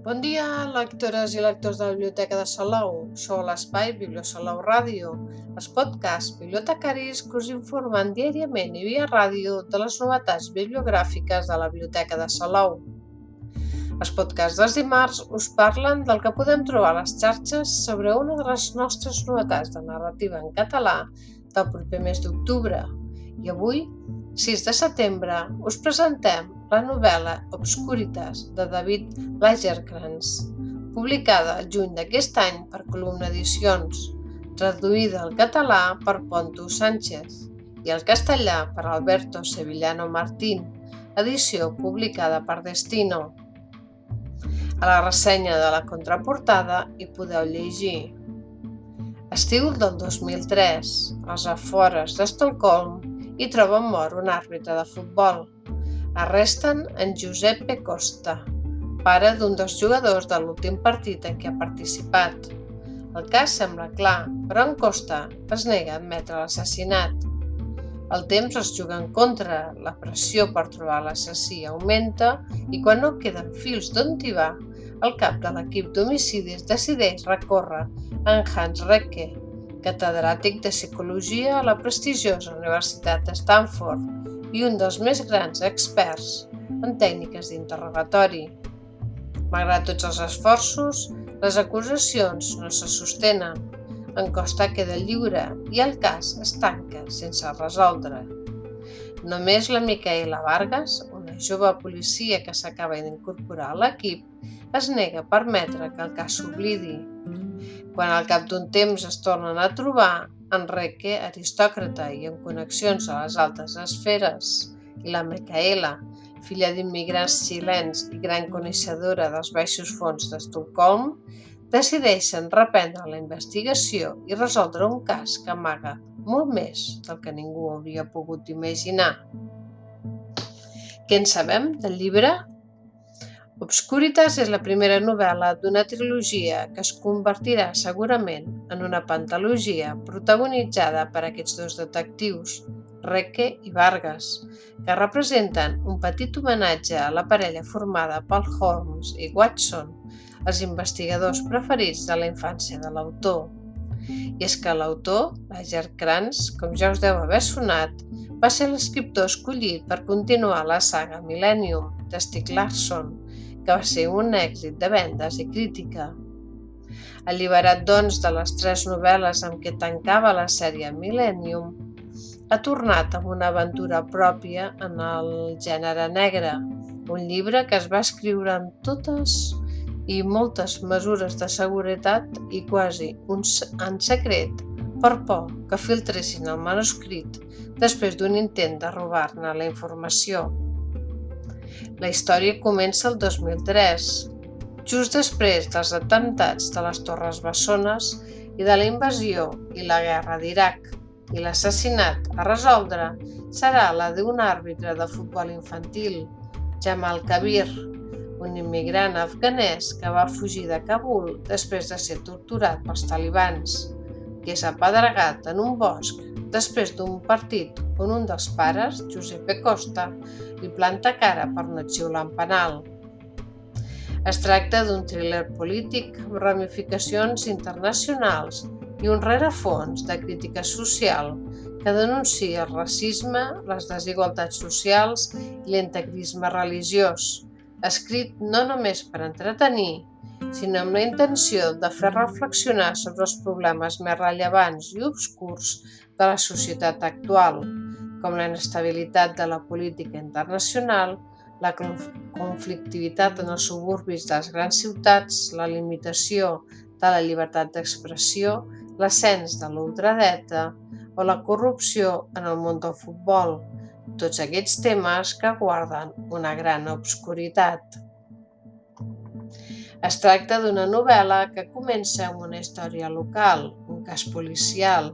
Bon dia, lectores i lectors de la Biblioteca de Salou. Sou l'espai Bibliosalou Ràdio, els podcasts bibliotecaris que us informen diàriament i via ràdio de les novetats bibliogràfiques de la Biblioteca de Salou. Els podcasts dels dimarts us parlen del que podem trobar a les xarxes sobre una de les nostres novetats de narrativa en català del proper mes d'octubre. I avui, 6 de setembre, us presentem la novel·la Obscuritas de David Lagerkrantz, publicada el juny d'aquest any per Columna Edicions, traduïda al català per Ponto Sánchez i al castellà per Alberto Sevillano Martín, edició publicada per Destino. A la ressenya de la contraportada hi podeu llegir. Estiu del 2003, als afores d'Estocolm, hi troba mort un àrbitre de futbol, Arresten en Giuseppe Costa, pare d'un dels jugadors de l'últim partit en què ha participat. El cas sembla clar, però en Costa es nega a admetre l'assassinat. El temps es juga en contra, la pressió per trobar l'assassí augmenta i quan no queden fils d'on tibar, el cap de l'equip d'homicidis decideix recórrer en Hans Recke, catedràtic de psicologia a la prestigiosa Universitat de Stanford, i un dels més grans experts en tècniques d'interrogatori. Malgrat tots els esforços, les acusacions no se sostenen. En Costa queda lliure i el cas es tanca sense resoldre. Només la Micaela Vargas, una jove policia que s'acaba d'incorporar a l'equip, es nega a permetre que el cas s'oblidi. Quan al cap d'un temps es tornen a trobar, Enrique, aristòcrata i amb connexions a les altes esferes, i la Micaela, filla d'immigrants xilens i gran coneixedora dels baixos fons d'Estocolm, decideixen reprendre la investigació i resoldre un cas que amaga molt més del que ningú hauria pogut imaginar. Què en sabem del llibre? Obscuritas és la primera novel·la d'una trilogia que es convertirà segurament en una pantalogia protagonitzada per aquests dos detectius, Recke i Vargas, que representen un petit homenatge a la parella formada per Holmes i Watson, els investigadors preferits de la infància de l'autor. I és que l'autor, Lager Krantz, com ja us deu haver sonat, va ser l'escriptor escollit per continuar la saga Millennium de Stieg Larsson, que va ser un èxit de vendes i crítica. Alliberat, doncs, de les tres novel·les amb què tancava la sèrie Millennium, ha tornat amb una aventura pròpia en el gènere negre, un llibre que es va escriure amb totes i moltes mesures de seguretat i quasi un en secret per por que filtressin el manuscrit després d'un intent de robar-ne la informació. La història comença el 2003, just després dels atemptats de les Torres Bessones i de la invasió i la guerra d'Iraq, i l'assassinat a resoldre serà la d'un àrbitre de futbol infantil, Jamal Kabir, un immigrant afganès que va fugir de Kabul després de ser torturat pels talibans, que és apedregat en un bosc després d'un partit on un dels pares, Giuseppe Costa, li planta cara per no xiular en penal. Es tracta d'un thriller polític amb ramificacions internacionals i un rerefons de crítica social que denuncia el racisme, les desigualtats socials i l'integrisme religiós, escrit no només per entretenir, sinó amb la intenció de fer reflexionar sobre els problemes més rellevants i obscurs de la societat actual, com la inestabilitat de la política internacional, la conflictivitat en els suburbis de les grans ciutats, la limitació de la llibertat d'expressió, l'ascens de l'ultradeta o la corrupció en el món del futbol, tots aquests temes que guarden una gran obscuritat. Es tracta d'una novel·la que comença amb una història local, un cas policial,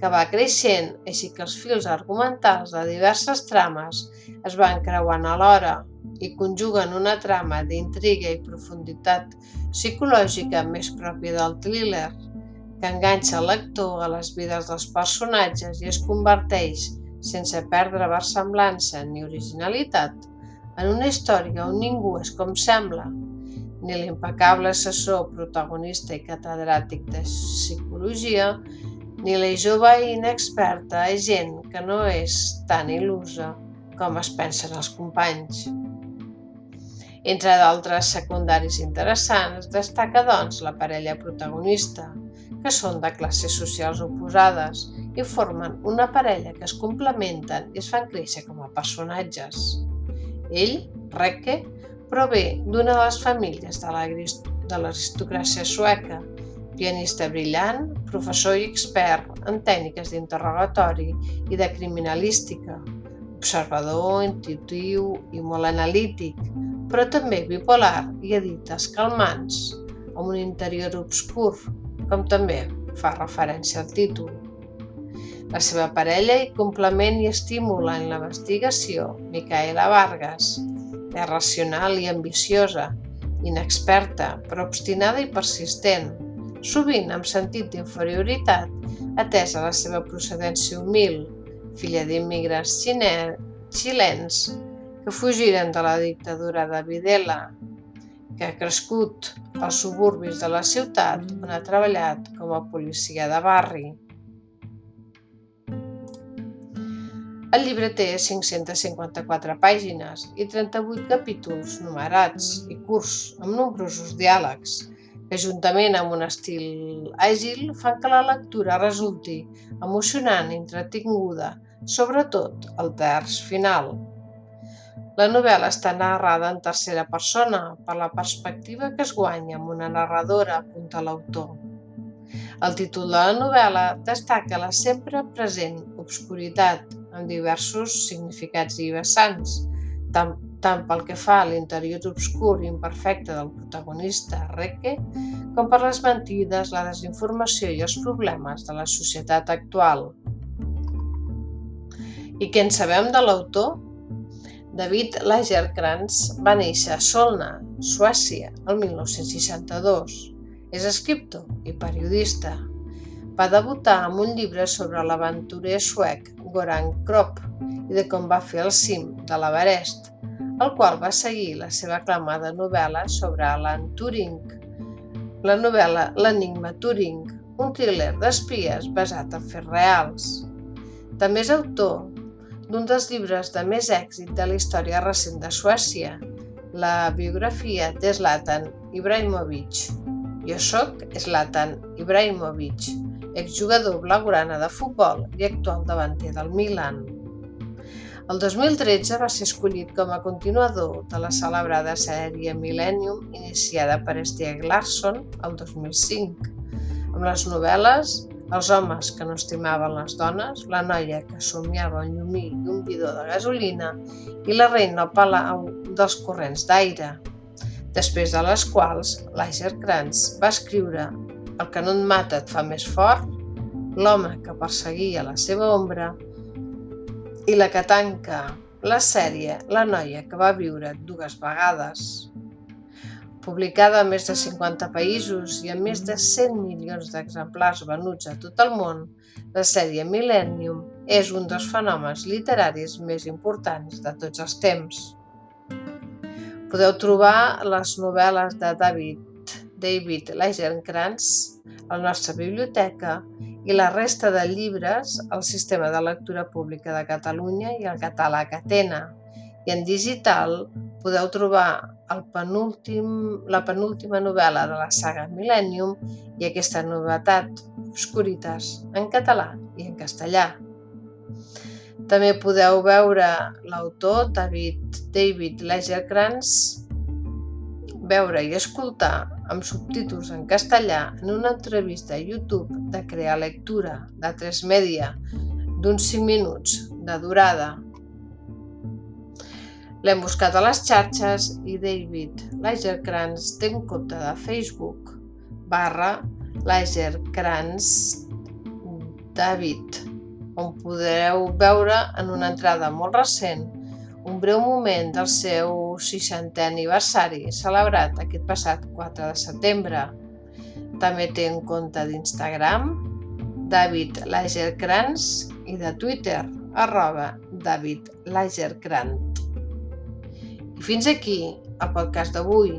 que va creixent, així que els fils argumentals de diverses trames es van creuant alhora i conjuguen una trama d'intriga i profunditat psicològica més pròpia del thriller, que enganxa el lector a les vides dels personatges i es converteix, sense perdre versemblança ni originalitat, en una història on ningú és com sembla, ni l'impecable assessor, protagonista i catedràtic de psicologia, ni la jove i inexperta gent que no és tan il·lusa com es pensen els companys. Entre d'altres secundaris interessants, destaca doncs la parella protagonista, que són de classes socials oposades i formen una parella que es complementen i es fan créixer com a personatges. Ell, Recke, prové d'una de les famílies de l'aristocràcia sueca, pianista brillant, professor i expert en tècniques d'interrogatori i de criminalística, observador, intuitiu i molt analític, però també bipolar i edites calmants, amb un interior obscur, com també fa referència al títol. La seva parella i complement i estimula en la investigació, Micaela Vargas, és racional i ambiciosa, inexperta, però obstinada i persistent, sovint amb sentit d'inferioritat, atesa la seva procedència humil, filla d'immigrants xilens que fugiren de la dictadura de Videla, que ha crescut als suburbis de la ciutat on ha treballat com a policia de barri. El llibre té 554 pàgines i 38 capítols numerats i curts amb nombrosos diàlegs que juntament amb un estil àgil fan que la lectura resulti emocionant i entretinguda, sobretot el terç final. La novel·la està narrada en tercera persona per la perspectiva que es guanya amb una narradora, apunta l'autor. El títol de la novel·la destaca la sempre present obscuritat amb diversos significats i vessants, tant tant pel que fa a l'interior obscur i imperfecte del protagonista, Recke, com per les mentides, la desinformació i els problemes de la societat actual. I què en sabem de l'autor? David Lagerkrantz va néixer a Solna, Suècia, el 1962. És escriptor i periodista. Va debutar amb un llibre sobre l'aventurer suec Goran Kropp i de com va fer el cim de l'Everest, el qual va seguir la seva aclamada novel·la sobre Alan Turing, la novel·la L'enigma Turing, un thriller d'espies basat en fets reals. També és autor d'un dels llibres de més èxit de la història recent de Suècia, la biografia de Zlatan Ibrahimovic. Jo sóc Zlatan Ibrahimovic, exjugador blaugrana de futbol i actual davanter del Milan. El 2013 va ser escollit com a continuador de la celebrada sèrie Millennium iniciada per Stieg Larsson el 2005, amb les novel·les Els homes que no estimaven les dones, La noia que somiava un llumí i un bidó de gasolina i La reina al palau dels corrents d'aire, després de les quals Lager Krantz va escriure El que no et mata et fa més fort, L'home que perseguia la seva ombra i la que tanca la sèrie La noia que va viure dues vegades. Publicada a més de 50 països i amb més de 100 milions d'exemplars venuts a tot el món, la sèrie Millennium és un dels fenòmens literaris més importants de tots els temps. Podeu trobar les novel·les de David, David Lagerkrantz a la nostra biblioteca i la resta de llibres al Sistema de Lectura Pública de Catalunya i el Català Catena. I en digital podeu trobar el penúltim, la penúltima novel·la de la saga Millennium i aquesta novetat, Obscuritas, en català i en castellà. També podeu veure l'autor David, David Lagerkrantz, veure i escoltar amb subtítols en castellà en una entrevista a YouTube de Crear Lectura de 3 Media d'uns 5 minuts de durada. L'hem buscat a les xarxes i David Lagerkrantz té un compte de Facebook barra Lagerkrantz David on podreu veure en una entrada molt recent un breu moment del seu 60è aniversari, celebrat aquest passat 4 de setembre. També té un compte d'Instagram, David Lagerkrantz, i de Twitter, arroba David Lagerkrantz. I fins aquí el podcast d'avui,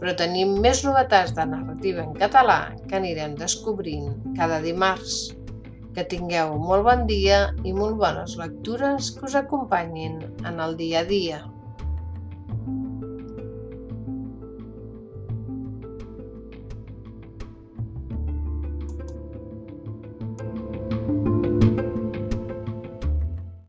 però tenim més novetats de narrativa en català que anirem descobrint cada dimarts. Que tingueu molt bon dia i molt bones lectures que us acompanyin en el dia a dia.